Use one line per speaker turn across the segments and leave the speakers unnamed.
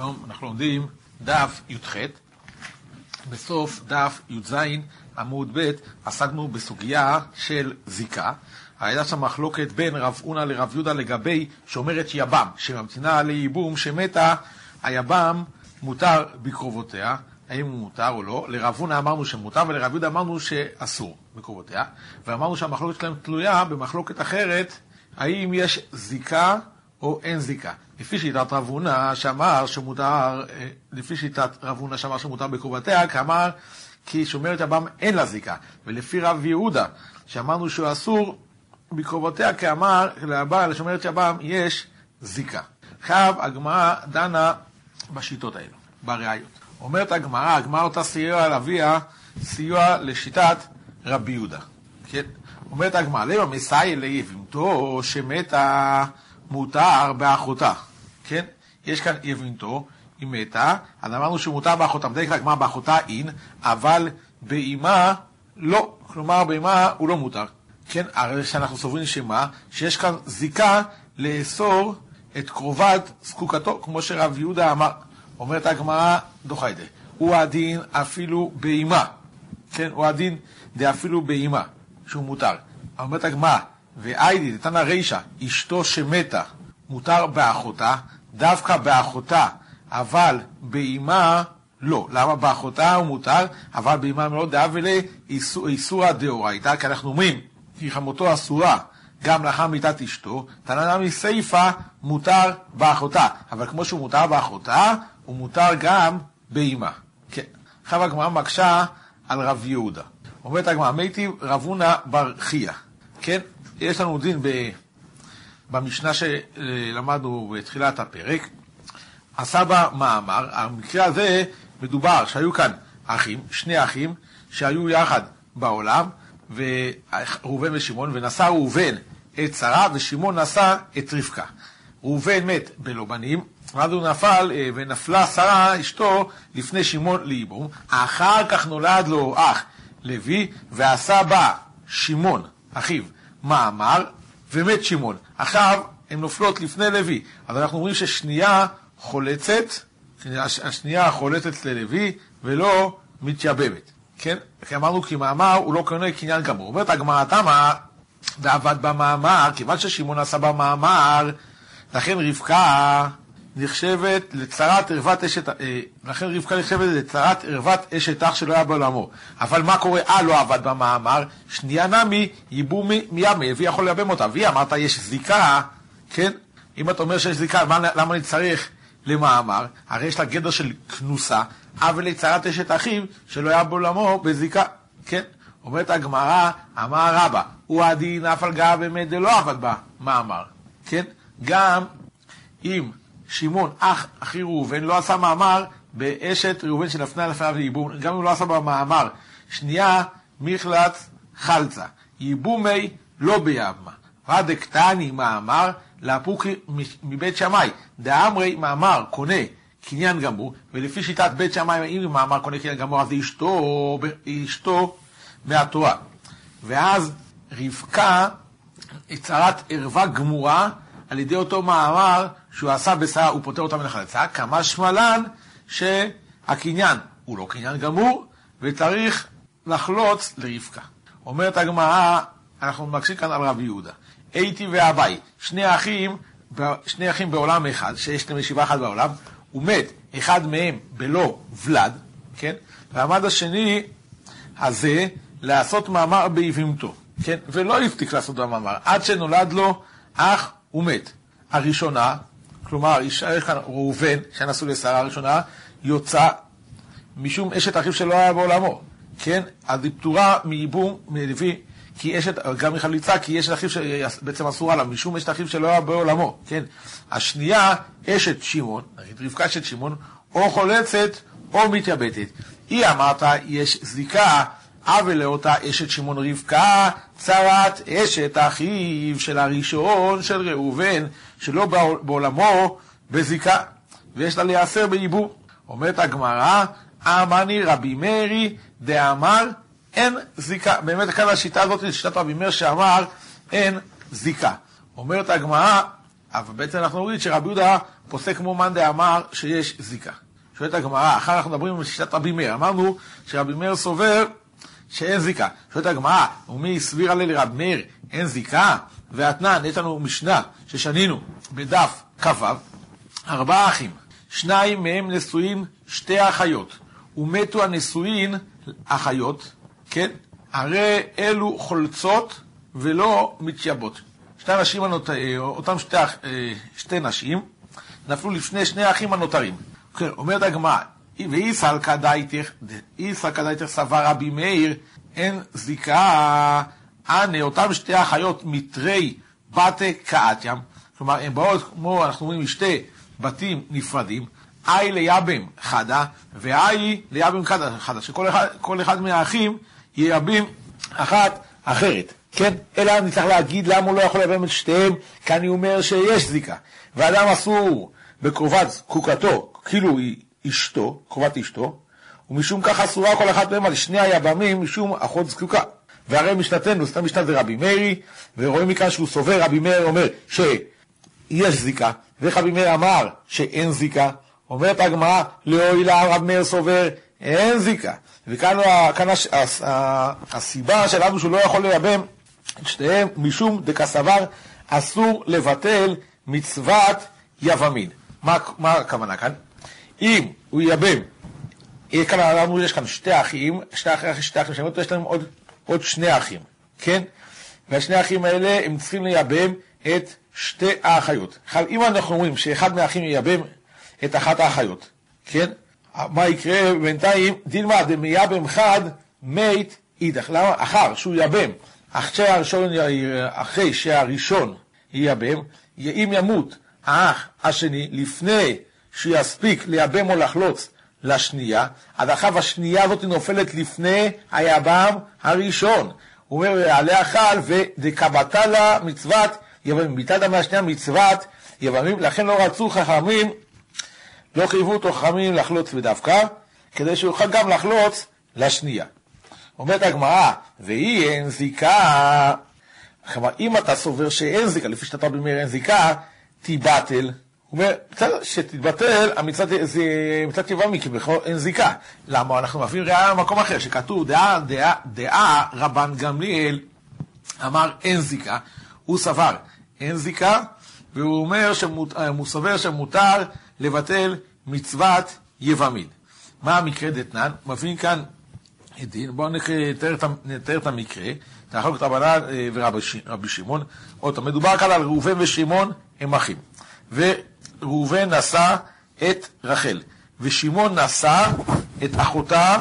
שלום, אנחנו לומדים דף י"ח. בסוף דף י"ז עמוד ב' עסקנו בסוגיה של זיקה. הייתה שם מחלוקת בין רב אונה לרב יהודה לגבי שומרת יב"ם, שממתינה לייבום שמתה, היב"ם מותר בקרובותיה, האם הוא מותר או לא. לרב אונה אמרנו שמותר ולרב יהודה אמרנו שאסור בקרובותיה, ואמרנו שהמחלוקת שלהם תלויה במחלוקת אחרת, האם יש זיקה או אין זיקה. לפי שיטת רב הונא שאמר שמותר, אה, לפי שיטת רב הונא שאמר שמותר בקרובתיה, כאמר כי שומרת יבם אין לה זיקה. ולפי רב יהודה, שאמרנו שהוא אסור בקרובותיה, כאמר לבעל לשומרת יבם יש זיקה. עכשיו הגמרא דנה בשיטות האלו, בראיות. אומרת הגמרא, הגמרא אותה סיוע על אביה, סיוע לשיטת רבי יהודה. כן? אומרת הגמרא, למה מסייע ליבימתו שמתה מותר באחותה, כן? יש כאן יבינתו, היא מתה, אז אמרנו שמותר באחותה, מדייק לגמר באחותה אין, אבל באימה לא, כלומר באימה הוא לא מותר. כן, הרי שאנחנו סוברים שמה? שיש כאן זיקה לאסור את קרובת זקוקתו, כמו שרב יהודה אמר, אומרת הגמרא דוחיידה, הוא הדין אפילו באימה, כן, הוא הדין דאפילו באימה, שהוא מותר. אומרת הגמרא, ואיידי, לה רישא, אשתו שמתה, מותר באחותה, דווקא באחותה, אבל באימה לא. למה באחותה הוא מותר, אבל באימה לא דאבלי איסורא דאורייתא, כי אנחנו אומרים, כי חמותו אסורה גם לאחר מיתת אשתו, תנא נמי מותר באחותה, אבל כמו שהוא מותר באחותה, הוא מותר גם באימה. כן. עכשיו הגמרא מקשה על רב יהודה. אומרת הגמרא, מיטיב רב הונא בר חייא, כן? יש לנו דין ב... במשנה שלמדנו בתחילת הפרק, בה מאמר, המקרה הזה מדובר שהיו כאן אחים, שני אחים, שהיו יחד בעולם, ראובן ושמעון, ונשא ראובן את שרה, ושמעון נשא את רבקה. ראובן מת בלא בנים, ואז הוא נפל, אה, ונפלה שרה, אשתו, לפני שמעון לייבום. אחר כך נולד לו אח לוי, ועשה שמעון, אחיו, מאמר, ומת שמעון. עכשיו הן נופלות לפני לוי. אז אנחנו אומרים ששנייה חולצת, השנייה חולצת ללוי ולא מתייבמת. כן? כי אמרנו כי מאמר הוא לא קונה קניין גמור. אומרת הגמרא תמה, ועבד במאמר, כיוון ששמעון עשה במאמר, לכן רבקה נחשבת לצרת ערוות אשת, אה, לכן רבקה נחשבת לצרת ערוות אשת אח שלא היה בעולמו. אבל מה קורה? אה, לא עבד במאמר, שנייה נמי, ייבוא מימי, והיא יכול לייבם אותה. והיא אמרת, יש זיקה, כן? אם אתה אומר שיש זיקה, מה, למה אני צריך למאמר? הרי יש לה גדר של כנוסה, אבל לצרת אשת אחיו שלא היה בעולמו בזיקה, כן? אומרת הגמרא, אמר רבא, הוא הדין אף על גב באמת דלא עבד במאמר, כן? גם אם שמעון, אח אחי ראובן, לא עשה מאמר באשת ראובן שנפנה לפניו לייבום, גם אם לא עשה במאמר. שנייה, מכלת חלצה. ייבומי לא ביבמה. רדקתני מאמר, לאפוקי מבית שמאי. דאמרי מאמר קונה קניין גמור, ולפי שיטת בית שמאי, אם מאמר קונה קניין גמור, אז אשתו, אשתו מהתורה. ואז רבקה, צרת ערווה גמורה, על ידי אותו מאמר שהוא עשה בשרה, הוא פוטר אותה מן החלצה, כמה שמלן שהקניין הוא לא קניין גמור, וצריך לחלוץ לרבקה. אומרת הגמרא, אנחנו מבקשים כאן על רבי יהודה. הייתי ואביי, שני אחים, שני אחים בעולם אחד, שיש להם ישיבה אחת בעולם, הוא מת, אחד מהם בלא ולד, כן? והמד השני הזה, לעשות מאמר ביבימתו, כן? ולא הפתיק לעשות במאמר, עד שנולד לו אח ומת. הראשונה, כלומר, יש כאן ראובן, שנשאו לשרה הראשונה, יוצא משום אשת אחיו שלא היה בעולמו, כן? אז היא פטורה מייבום, מלוי, כי אשת, גם מחליצה, כי אשת אחיו שבעצם אסורה לה, משום אשת אחיו שלא היה בעולמו, כן? השנייה, אשת שמעון, נגיד רבקה אשת שמעון, או חולצת או מתייבטת. היא אמרת, יש זיקה עוול לאותה אשת שמעון רבקה, צרת אשת אחיו של הראשון של ראובן, שלא בעולמו בזיקה, ויש לה להיאסר בעיבור. אומרת הגמרא, אמני רבי מאירי דאמר אין זיקה. באמת כאן השיטה הזאת שיטת רבי מאיר שאמר אין זיקה. אומרת הגמרא, אבל בעצם אנחנו רואים שרבי יהודה פוסק כמו מאן דאמר שיש זיקה. שואלת הגמרא, אחר אנחנו מדברים על שיטת רבי מאיר, אמרנו שרבי מאיר סובר שאין זיקה. שואלת הגמרא, ומי הסביר עליה לרבי מאיר אין זיקה? ואתנן, יש לנו משנה ששנינו בדף כ"ו, ארבעה אחים, שניים מהם נשואים שתי אחיות, ומתו הנשואין אחיות, כן? הרי אלו חולצות ולא מתייבות. שתי הנשים הנותר... אותם שתי, שתי נשים נפלו לפני שני האחים הנותרים. כן, אומרת הגמרא, ואיסר כדאיתך סבר רבי מאיר, אין זיקה, אנה, אותם שתי אחיות מתרי בתי קאתיים, כלומר, הן באות כמו, אנחנו אומרים, משתי בתים נפרדים, אי ליבם חדה, ואי ליבם חדה, שכל אחד, אחד מהאחים ייבם אחת אחרת. כן? אלא אני צריך להגיד למה הוא לא יכול לייבם את שתיהם, כי אני אומר שיש זיקה. ואדם אסור בקרובת זקוקתו, כאילו היא אשתו, קרובת אשתו, ומשום כך אסורה כל אחת מהם על שני היבמים משום אחות זקוקה. והרי משנתנו, סתם משנת זה רבי מאירי, ורואים מכאן שהוא סובר, רבי מאיר אומר שיש זיקה, ואיך רבי מאיר אמר שאין זיקה, אומרת הגמרא, לאוי לה רבי מאיר סובר, אין זיקה. וכאן כאן הש, הס, הסיבה שלנו שהוא לא יכול לייבם את שתיהם, משום דקסבר אסור לבטל מצוות יבמין. מה, מה הכוונה כאן? אם הוא ייבם, כאן אמרנו, יש כאן שתי אחים, שתי אחים, שתי אחים, יש להם עוד, עוד שני אחים, כן? והשני האחים האלה, הם צריכים לייבם את שתי האחיות. עכשיו, אם אנחנו אומרים שאחד מהאחים ייבם את אחת האחיות, כן? מה יקרה בינתיים? דילמה דמייבם חד מת אידך. למה? אחר שהוא ייבם, אחרי אחרי שהראשון ייבם, אם ימות האח השני לפני שיספיק לייבם או לחלוץ לשנייה, אז אחריו השנייה הזאת נופלת לפני היבם הראשון. הוא אומר, עליה חל לה מצוות יבמים. ביטלת מהשנייה מצוות יבמים, לכן לא רצו חכמים, לא חייבו אותו חכמים לחלוץ בדווקא, כדי שהוא יוכל גם לחלוץ לשנייה. אומרת הגמרא, והיא אין זיקה. כלומר, אם אתה סובר שאין זיקה, לפי שאתה במאיר אין זיקה, תיבטל. הוא אומר, בסדר, שתתבטל, המצוות מצוות יבמי, כי אין זיקה. למה? אנחנו מביאים ראיה במקום אחר, שכתוב, דעה, דעה, דעה, רבן גמליאל אמר אין זיקה, הוא סבר אין זיקה, והוא אומר, שמות, הוא סובר שמותר לבטל מצוות יבמין. מה המקרה דתנן? מבין כאן דין, בואו נתאר את המקרה, תחלוק את רבנן אה, ורבי שמעון. עוד מדובר כאן על ראובן ושמעון, הם אחים. וראובן נשא את רחל, ושמעון נשא את אחותה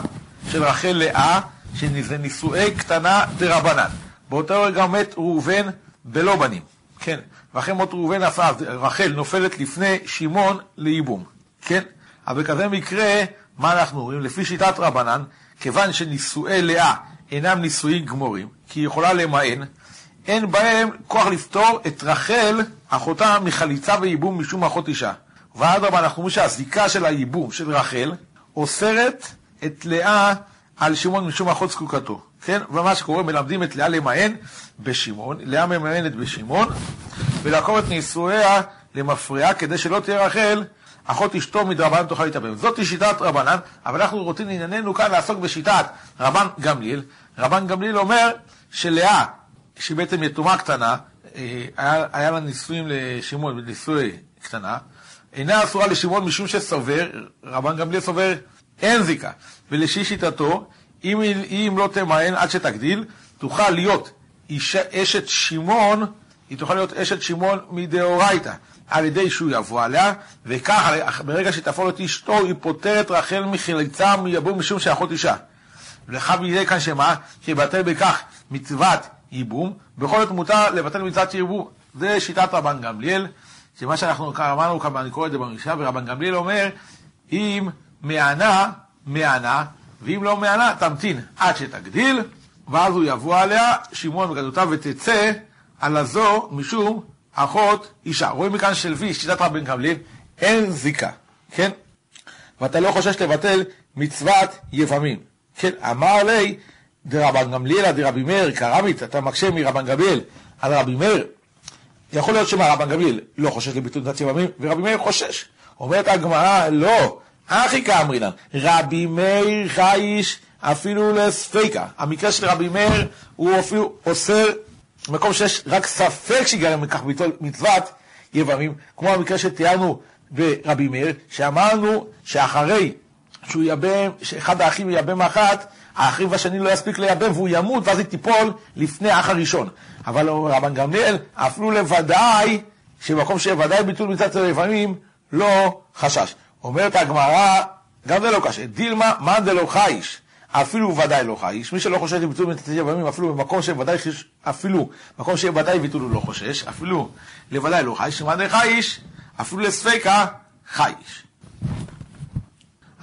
של רחל לאה, שזה נישואי קטנה דרבנן. באותו רגע מת ראובן בלא בנים, כן, ואחרי מות ראובן רחל נופלת לפני שמעון לייבום, כן, אבל בכזה מקרה, מה אנחנו אומרים? לפי שיטת רבנן, כיוון שנישואי לאה אינם נישואים גמורים, כי היא יכולה למען, אין בהם כוח לפתור את רחל, אחותה, מחליצה וייבום משום אחות אישה. ואדרבה, אנחנו אומרים שהזיקה של הייבום של רחל אוסרת את לאה על שמעון משום אחות זקוקתו. כן? ומה שקורה, מלמדים את לאה למען בשמעון, לאה ממאנת בשמעון, ולעקור את נישואיה למפרעה, כדי שלא תהיה רחל אחות אשתו מדרבנן תוכל להתאבד. זאת שיטת רבנן, אבל אנחנו רוצים לענייננו כאן לעסוק בשיטת רבן גמליאל. רבן גמליאל אומר שלאה, שהיא בעצם יתומה קטנה, אה, היה, היה לה נישואים לשמעון, נישואי קטנה, אינה אסורה לשמעון משום שסובר, רבן גמליאל סובר, אין זיקה. ולשי שיטתו, אם, אם לא תמאן עד שתגדיל, תוכל להיות אישה, אשת שמעון, היא תוכל להיות אשת שמעון מדאורייתא. על ידי שהוא יבוא עליה, וכך ברגע שתפול את אשתו, היא פוטרת רחל מחילצה מיבוא משום שאחות אישה. ולך בידי כאן שמה? שיבטל בכך מצוות ייבום, בכל זאת מותר לבטל מצוות ייבום. זה שיטת רבן גמליאל, שמה שאנחנו אמרנו, אני קורא את זה במשנה, ורבן גמליאל אומר, אם מענה, מענה, ואם לא מענה, תמתין עד שתגדיל, ואז הוא יבוא עליה, שמעון בגדותיו, ותצא על הזו משום אחות אישה. רואים מכאן שלפי שיטת רבי גמליאל, אין זיקה, כן? ואתה לא חושש לבטל מצוות יבמים. כן, אמר לי, דרבן גמליאל עד רבי מאיר, קרמית, אתה מקשה מרבן גמליאל על רבי מאיר, יכול להיות שמה, רבן גמליאל לא חושש לביטול נתת יבמים, ורבי מאיר חושש. אומרת הגמרא, לא, אחי כאמרינן, רבי מאיר חייש אפילו לספיקה. המקרה של רבי מאיר הוא אפילו אוסר במקום שיש רק ספק שיגרם מכך ביטול מצוות יבמים, כמו המקרה שתיארנו ברבי מאיר, שאמרנו שאחרי שהוא ייבם, שאחד האחים ייבם אחת, האחיו השני לא יספיק לייבם והוא ימות ואז היא תיפול לפני האח הראשון. אבל רבן גמליאל, אפילו לוודאי, שבמקום שוודאי ביטול מצוות יבמים, לא חשש. אומרת הגמרא, גם זה לא קשה, דילמה מאן דלא חייש, אפילו ודאי לא חייש, מי שלא חושש לביטול מצוות יבמים, אפילו במקום שוודאי, אפילו במקום שוודאי ביטול הוא לא חושש, אפילו לוודאי לא חייש, מאן דלא חייש, אפילו לספיקה חייש.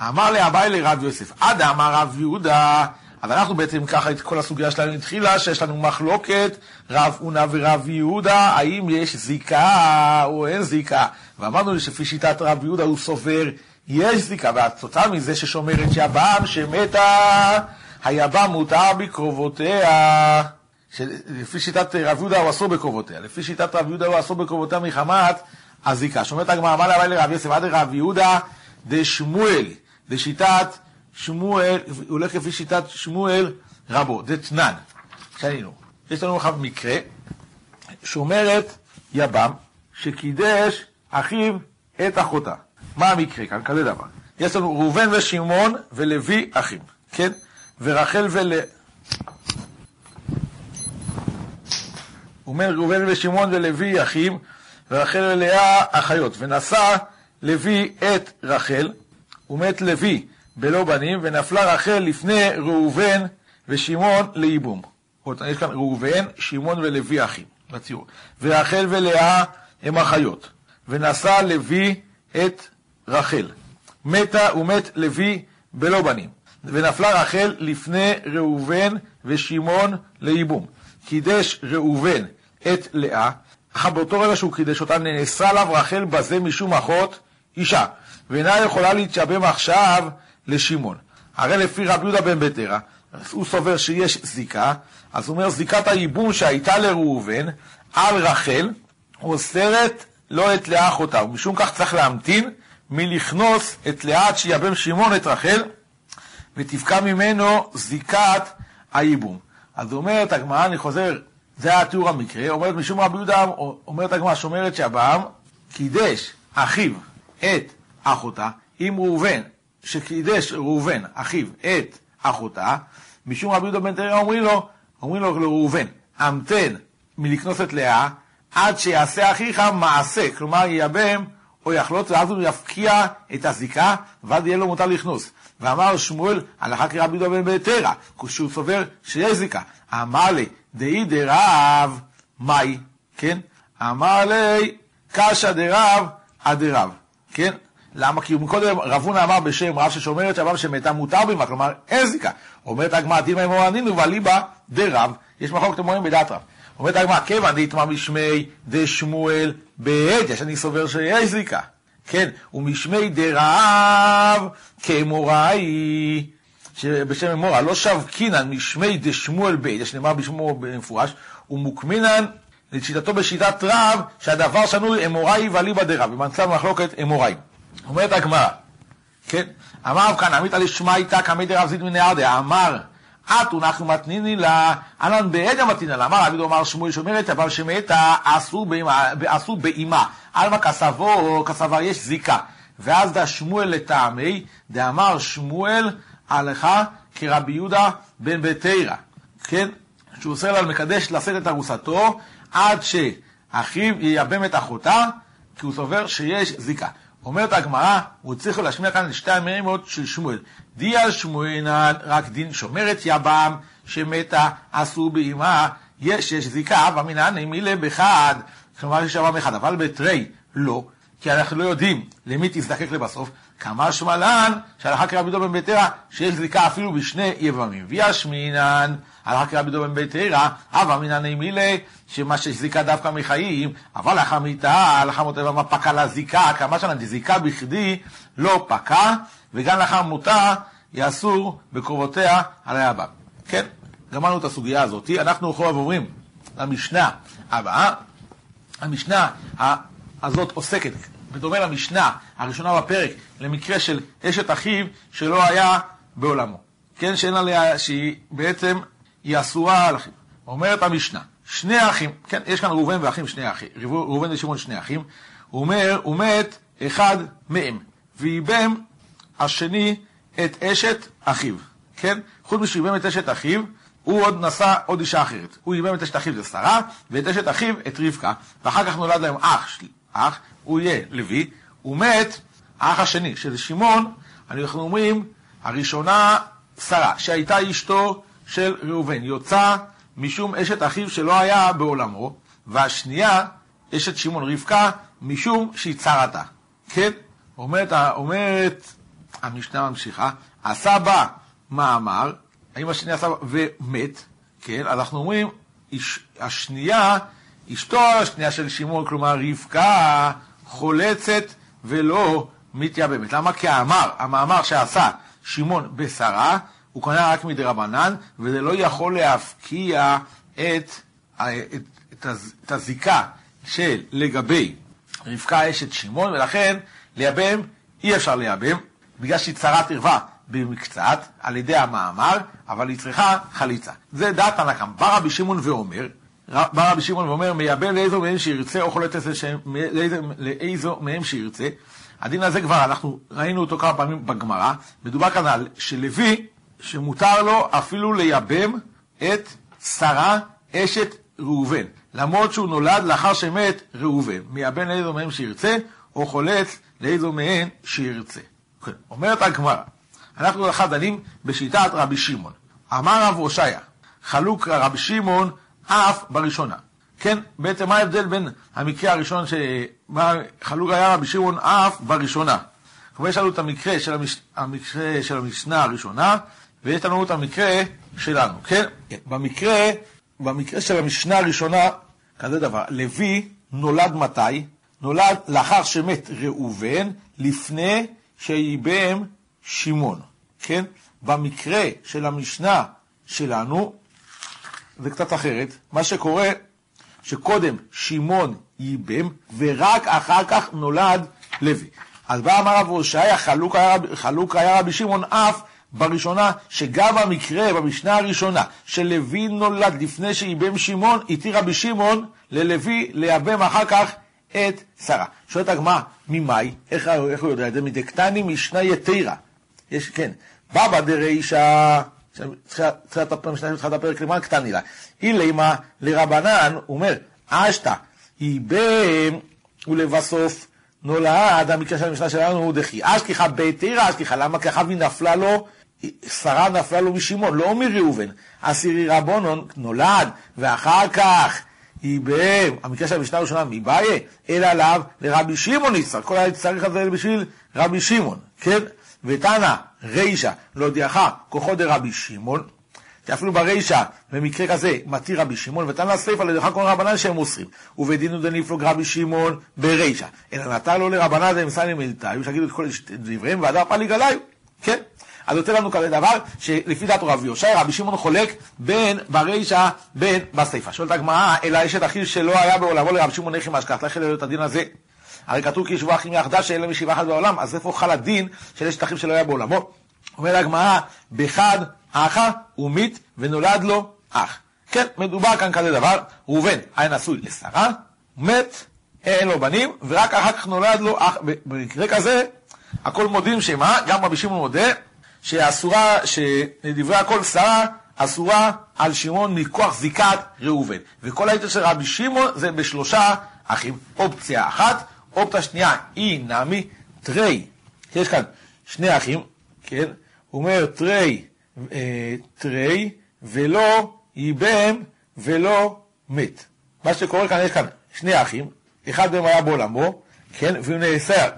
אמר לאביי לרב יוסף, עד אמר רב יהודה, אז אנחנו בעצם ככה את כל הסוגיה שלנו התחילה, שיש לנו מחלוקת, רב אונה ורב יהודה, האם יש זיקה או אין זיקה. ואמרנו שלפי שיטת רב יהודה הוא סובר, יש זיקה, והתוצאה מזה ששומרת שהבעם שמתה, היבם מותר בקרובותיה. לפי שיטת רב יהודה הוא אסור בקרובותיה, לפי שיטת רב יהודה הוא אסור בקרובותיה מחמת הזיקה. שומרת הגמרא, אמר לאביי לרב יוסף, עד רב יהודה דשמואל. לשיטת שמואל, הולך לפי שיטת שמואל רבו, דתנן. שנינו. יש לנו עכשיו מקרה שאומרת יבם שקידש אחיו את אחותה. מה המקרה כאן? כזה דבר. יש לנו ראובן ושמעון ולוי אחים, כן? ורחל ול... אומר ראובן ושמעון ולוי אחים, ורחל ולאה אחיות. ונשא לוי את רחל, ומת לוי בלא בנים, ונפלה רחל לפני ראובן ושמעון לייבום. יש כאן ראובן, שמעון ולוי אחים, בציור. ורחל ולאה הם אחיות. ונשא לוי את רחל. מתה ומת לוי בלא בנים. ונפלה רחל לפני ראובן ושמעון לייבום. קידש ראובן את לאה, אך באותו רגע שהוא קידש אותה, נאסרה עליו רחל בזה משום אחות אישה. ואינה יכולה להתשבם עכשיו לשמעון. הרי לפי רבי יהודה בן ביתרא, הוא סובר שיש זיקה, אז הוא אומר זיקת הייבום שהייתה לראובן על רחל, אוסרת לא את לאה אחותה, ומשום כך צריך להמתין מלכנוס את לאה עד שיבם שמעון את רחל, ותפקע ממנו זיקת הייבום. אז אומרת הגמרא, אני חוזר, זה היה תיאור המקרה, אומרת משום רבי יהודה, אומרת הגמרא, שאומרת שאברהם קידש אחיו את אחותה, אם ראובן, שקידש ראובן, אחיו, את אחותה, משום רבי יהודה בן תראה אומרים לו, אומרים לו לראובן, המתן מלקנוס את לאה, עד שיעשה אחיך מעשה, כלומר ייבם או יחלוץ, ואז הוא יפקיע את הזיקה, ואז יהיה לו מותר לכנוס. ואמר שמואל, הלכה כרבי יהודה בן ביתרא, כשהוא סובר שיש זיקה. אמר לי, דאי דרב, מאי, כן? אמר לי, קשא דרב, עד כן? למה? כי מקודם רב הונא אמר בשם רב ששומרת שהבב שמתה מותר במה, כלומר אין זיקה. אומרת הגמרא, דילמה אמור ענינו ואליבא דרב, יש מחלוקת אמורים בדעת רב. אומרת הגמרא, כיוון דאיתמא משמי דשמואל בעד, יש אני סובר שיש זיקה. כן, ומשמי דרב כאמוראי, שבשם אמורה, לא שבקינן משמי דשמואל בעד, יש נאמר בשמו במפורש, ומוקמינן לשיטתו בשיטת רב, שהדבר שנוי אמוראי ואליבא דרב, במצב מחלוקת אמוראי. אומרת הגמרא, כן? אמר רב כאן, עמית לשמע איתה כמי דרב זיד מנהרדה, אמר, אתו אנחנו מתניני לה, אנן בעדה מתנינה לה, אמר רבי דומר שמואל שאומרת, אבל שמתה עשו באימה, עלמא כסבו, כסבר יש זיקה. ואז דה שמואל לטעמי, דאמר שמואל הלכה כרבי יהודה בן ביתרא, כן? שהוא אוסר לה מקדש לשאת את ארוסתו עד שאחיו ייבם את אחותה, כי הוא סובר שיש זיקה. אומרת הגמרא, הוא צריך להשמיע כאן את שתי המימות של שמואל. דיה שמואלנן, רק דין שומרת יבם, שמתה, עשו באימה, יש, יש זיקה, ומינן מילה בחד, כלומר יש יבם אחד, אבל בתרי לא, כי אנחנו לא יודעים למי תזדקק לבסוף, כמה שמלן, שהלכה כרבי דו בן ביתרא, שיש זיקה אפילו בשני יבמים. וישמינן, הלכה כרבי דו בן ביתרא, אבא מינן מילה, שמה שזיקה דווקא מחיים, אבל לאחר מיתה, הלכה מותה ומה פקע לה זיקה, כמה שנה זיקה בכדי לא פקע, וגם לאחר מותה יאסור בקרובותיה על הבא. כן, גמרנו את הסוגיה הזאת. אנחנו עכשיו עוברים למשנה הבאה, המשנה הזאת עוסקת, בדומה למשנה הראשונה בפרק, למקרה של אשת אחיו שלא היה בעולמו. כן, שאין עליה, שהיא בעצם, היא אסורה על אחיו. אומרת המשנה, שני אחים, כן, יש כאן ראובן ואחים שני אחים, ראובן ושמעון שני אחים, הוא אומר, הוא מת אחד מהם, ואיבם השני את אשת אחיו, כן? חוץ משהוא איבם את אשת אחיו, הוא עוד נשא עוד אישה אחרת. הוא איבם את אשת אחיו לשרה, ואת אשת אחיו את רבקה, ואחר כך נולד להם אח, אח, הוא יהיה לוי, הוא מת, האח השני, של שמעון, אנחנו אומרים, הראשונה שרה, שהייתה אשתו של ראובן, יוצא משום אשת אחיו שלא היה בעולמו, והשנייה, אשת שמעון רבקה, משום שהיא צרתה. כן? אומרת, אומרת המשנה ממשיכה, עשה בה מאמר, האם השני עשה ומת, כן? אנחנו אומרים, השנייה, אשתו השנייה של שמעון, כלומר רבקה, חולצת ולא מתייבמת. למה? כי המאמר, המאמר שעשה שמעון בשרה, הוא קנה רק מדרבנן, וזה לא יכול להפקיע את, את, את, את הזיקה של לגבי רבקה אשת שמעון, ולכן לייבם אי אפשר לייבם, בגלל שהיא צרת ערווה במקצת, על ידי המאמר, אבל היא צריכה חליצה. זה דעת הנקם. בא רבי שמעון ואומר, בא רבי שמעון ואומר, מייבם לאיזו מהם שירצה, או חולט לאיזו מהם שירצה. הדין הזה כבר, אנחנו ראינו אותו כמה פעמים בגמרא, מדובר כאן על שלוי, שמותר לו אפילו לייבם את שרה אשת ראובן, למרות שהוא נולד לאחר שמת ראובן, מייבם לאיזו מהם שירצה, או חולץ לאיזו מהן שירצה. כן. אומרת הגמרא, אנחנו לך דנים בשיטת רבי שמעון. אמר רב הושעיה, חלוק רבי שמעון אף בראשונה. כן, בעצם מה ההבדל בין המקרה הראשון, חלוק היה רבי שמעון אף בראשונה. כלומר, יש לנו את המקרה של, המש... המקרה של המשנה הראשונה, ויש לנו את המקרה שלנו, כן? כן. במקרה, במקרה של המשנה הראשונה, כזה דבר, לוי נולד מתי? נולד לאחר שמת ראובן, לפני שייבם שמעון, כן? במקרה של המשנה שלנו, זה קצת אחרת. מה שקורה, שקודם שמעון ייבם, ורק אחר כך נולד לוי. אז בא אמר רב הושעיה, חלוק, חלוק היה רבי שמעון אף בראשונה, שגם המקרה במשנה הראשונה, שלוי נולד לפני שייבם שמעון, התיר רבי שמעון ללוי לייבם אחר כך את שרה. שואלת הגמרא, ממאי? איך, איך הוא יודע את זה? מדקטני משנה יתירה. יש, כן. בבא דרישא, תחילת הפרק למען קטני לה. אילימה לרבנן, הוא אומר, אשתא, ייבם ולבסוף נולד, המקרה של המשנה שלנו הוא דחי. אשכיחא ביתירא אשכיחא, למה? אחאב נפלה לו, שרה נפלה לו משמעון, לא מראובן. אסירי רבונון נולד, ואחר כך ייבם, המקרה של המשנה הראשונה, מבעיה, אלא עליו לרבי שמעון יצטרך, כל היה צריך את זה בשביל רבי שמעון, כן? ותנא רישא להודיעך כוחו דרבי שמעון, שאפילו ברישא, במקרה כזה, מתיר רבי שמעון, ותנא סיפא להודיעך כל רבנן שהם מוסרים, ובדינו דניפלוג רבי שמעון ברישא, אלא נתן לו לרבנן דמסני מלתאי, שיגידו את כל דבריהם, והדר פליג עליו, כן? אז יוצא לנו כזה דבר, שלפי דעת רבי יושע, רבי שמעון חולק בין ברישא, בין בסיפא. שואלת הגמרא, אלא אשת אחיו שלא היה בעולמו לרבי שמעון נכי משכח, איך את הדין הזה? הרי כתוב כי ישבו אחים יחדה שאין להם ישיבה אחת בעולם, אז איפה חל הדין של אשת אחיו שלא היה בעולמו? אומר הגמרא, בחד אחה ומית ונולד לו אח. כן, מדובר כאן כזה דבר, ראובן היה נשוי לשרה, מת, אין לו בנים, ורק אחר כך נולד לו אח. במקרה כזה, הכל מודים שמה, גם רבי שמעון מודה, שאסורה, שלדברי הכל שרה אסורה על שמעון מכוח זיקת ראובן. וכל היתר של רבי שמעון זה בשלושה אחים. אופציה אחת, אופציה שנייה היא נמי תרי. יש כאן שני אחים, כן? הוא אומר תרי, אה, תרי, ולא ייבם ולא מת. מה שקורה כאן, יש כאן שני אחים, אחד מהם היה בעולמו, כן? והוא נאסר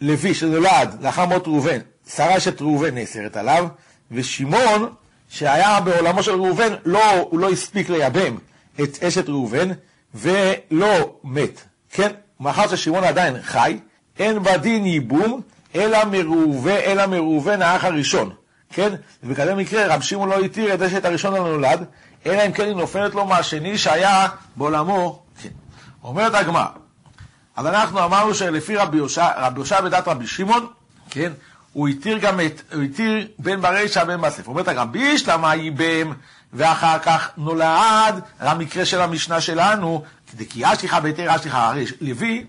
לוי שנולד לאחר מות ראובן שרה אשת ראובן נאסרת עליו, ושמעון, שהיה בעולמו של ראובן, לא, הוא לא הספיק לייבם את אשת ראובן, ולא מת. כן, מאחר ששמעון עדיין חי, אין בדין ייבום, אלא מראובן, אלא מראובן האח הראשון. כן? ובכזה מקרה רב שמעון לא התיר את אשת הראשון הנולד, אלא אם כן היא נופלת לו מהשני שהיה בעולמו. כן. אומרת הגמרא, אז אנחנו אמרנו שלפי רבי יושע, רבי יושע בדת רבי שמעון, כן, הוא התיר גם את, הוא התיר בין ברישא בין בספר. אומרת רבי שלמה ייבם, ואחר כך נולד המקרה של המשנה שלנו, כי אשליך בהיתר אשליך, הרי לוי,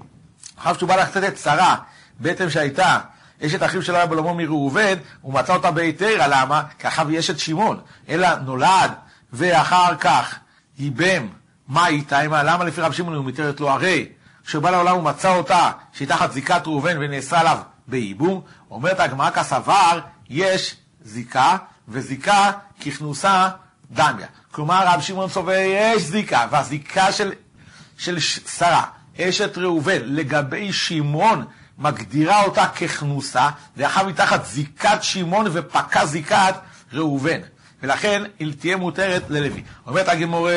אחר שהוא בא לתת את שרה, בעצם שהייתה אשת אחיו של הרב אלומו מראובן, הוא מצא אותה בהיתר, למה? כי אחריו יש את שמעון, אלא נולד, ואחר כך ייבם, מה איתה? למה לפי רב שמעון הוא מתארת לו? הרי כשהוא בא לעולם הוא מצא אותה, שהיא תחת זיקת ראובן ונאסרה עליו בייבום, אומרת הגמרא כסבר, יש זיקה, וזיקה ככנוסה דמיה. כלומר, רב שמעון סובר יש זיקה, והזיקה של, של שרה, אשת ראובן, לגבי שמעון, מגדירה אותה ככנוסה, ואחר מתחת זיקת שמעון ופקע זיקת ראובן. ולכן היא תהיה מותרת ללוי. אומרת הגמור,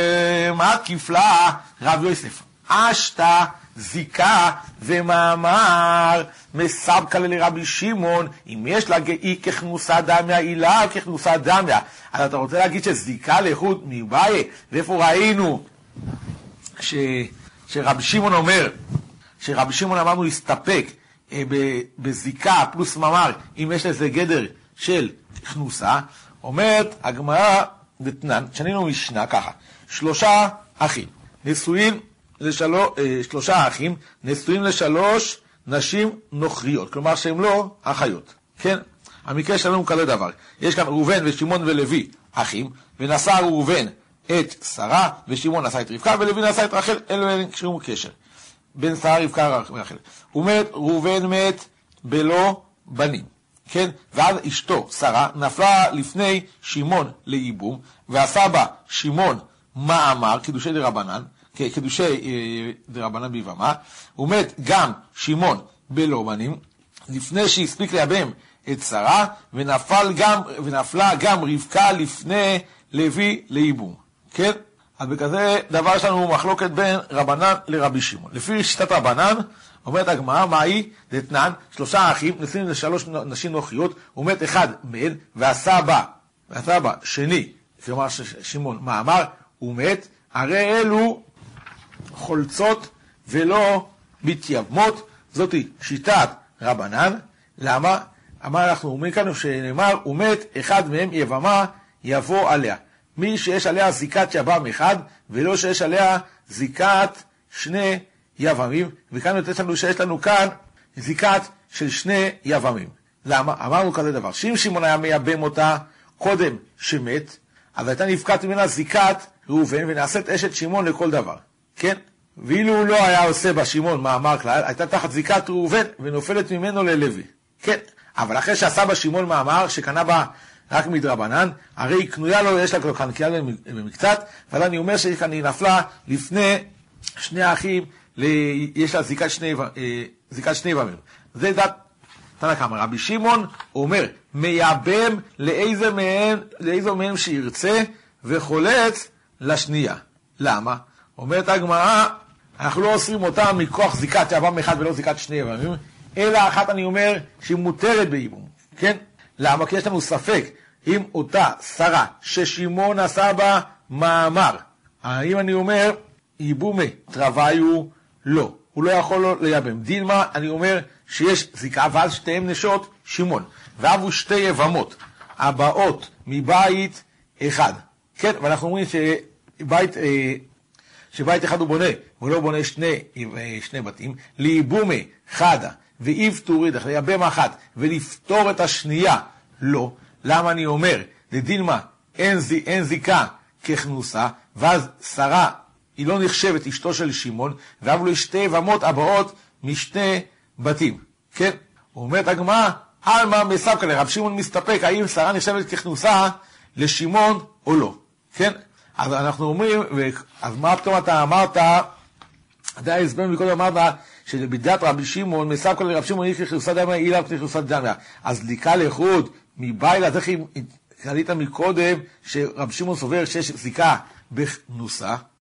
מה כפלה רב יוסף? אשתא זיקה ומאמר מסבקה לרבי שמעון, אם יש לה גאי ככנוסה דמיה, הילה ככנוסה דמיה. אז אתה רוצה להגיד שזיקה לאיכות מבעיה, ואיפה ראינו ש, שרבי שמעון אומר, שרבי שמעון אמרנו להסתפק אה, בזיקה פלוס מאמר, אם יש לזה גדר של כנוסה, אומרת הגמרא דתנן, שנינו משנה ככה, שלושה אחים, נשואים לשלוש, אה, שלושה אחים, נשואים לשלוש נשים נוכריות, כלומר שהם לא אחיות, כן? המקרה שלנו הוא כזה דבר, יש כאן ראובן ושמעון ולוי אחים, ונשא ראובן את שרה, ושמעון נשא את רבקה, ולוי נשא את רחל, אלו אין שום קשר. בין שרה, רבקה ורחל. הוא מת, ראובן מת בלא בנים. כן? ואז אשתו, שרה, נפלה לפני שמעון לייבום, בה שמעון מאמר, קידושי דרבנן, קידושי אה, דרבנן ביבמה, הוא מת גם שמעון בלא בנים, לפני שהספיק לייבם את שרה, ונפל גם, ונפלה גם רבקה לפני לוי לייבום. כן? אז בכזה דבר יש לנו מחלוקת בין רבנן לרבי שמעון. לפי שיטת רבנן, אומרת הגמרא, מה היא? דתנן, שלושה אחים, נשואים לשלוש נשים נוכריות, ומת אחד מהן, והסבא, והסבא שני, כלומר שמעון, מה אמר? הוא מת, הרי אלו חולצות ולא מתייבמות, זאתי שיטת רבנן, למה? אמר אנחנו אומרים כאן שנאמר, הוא מת, אחד מהם יבמה יבוא עליה. מי שיש עליה זיקת יבם אחד, ולא שיש עליה זיקת שני יבמים, וכאן יוצא לנו שיש לנו כאן זיקת של שני יבמים. למה? אמרנו כזה דבר, שאם שמעון היה מייבם אותה קודם שמת, אז הייתה נפקעת ממנה זיקת ראובן, ונעשית אשת שמעון לכל דבר, כן? ואילו הוא לא היה עושה בה שמעון מאמר כלל, הייתה תחת זיקת ראובן, ונופלת ממנו ללוי, כן? אבל אחרי שעשה בה שמעון מאמר, שקנה בה רק מדרבנן, הרי היא קנויה לו, יש לה כבר חנקיה במקצת, אבל אני אומר שכאן היא נפלה לפני שני האחים, יש לה זיקת שני, אה, זיקת שני יבמים. זה דת תנא קמא. רבי שמעון אומר, מייבם לאיזה מהם, לאיזו מהם שירצה, וחולץ לשנייה. למה? אומרת הגמרא, אנחנו לא אוסרים אותה מכוח זיקת יבם אחד ולא זיקת שני יבמים, אלא אחת אני אומר שהיא מותרת בייבום, כן? למה? כי יש לנו ספק אם אותה שרה ששמעון עשה בה מאמר, האם אני אומר, ייבומי תרווייהו לא, הוא לא יכול לייבם. דילמא, אני אומר שיש זיקה, ואז שתיהן נשות שמעון, והוו שתי יבמות, הבאות מבית אחד. כן, ואנחנו אומרים שבית, אה, שבית אחד הוא בונה, הוא לא בונה שני, אה, שני בתים, לייבומי חדה, ואי בעית אוריד, לייבם אחת, ולפתור את השנייה, לא. למה אני אומר, לדילמה אין, אין זיקה ככנוסה, ואז שרה היא לא נחשבת אשתו של שמעון, ואבו לו שתי יבמות הבאות משתי בתים. כן? אומרת הגמרא, עלמא מסבקא לרב שמעון מסתפק, האם שרה נחשבת ככנוסה לשמעון או לא. כן? אז אנחנו אומרים, אז מה פתאום אתה אמרת, אתה הסבר מקודם אמרת, שבדת רבי שמעון, מסבקא לרב שמעון היא ככנוסה דמיה, היא לה ככנוסה דמיה. אז דליקה לחוד, מבית, אז איך עלית מקודם, שרבי שמעון סובר שיש זיקה בכנוסה?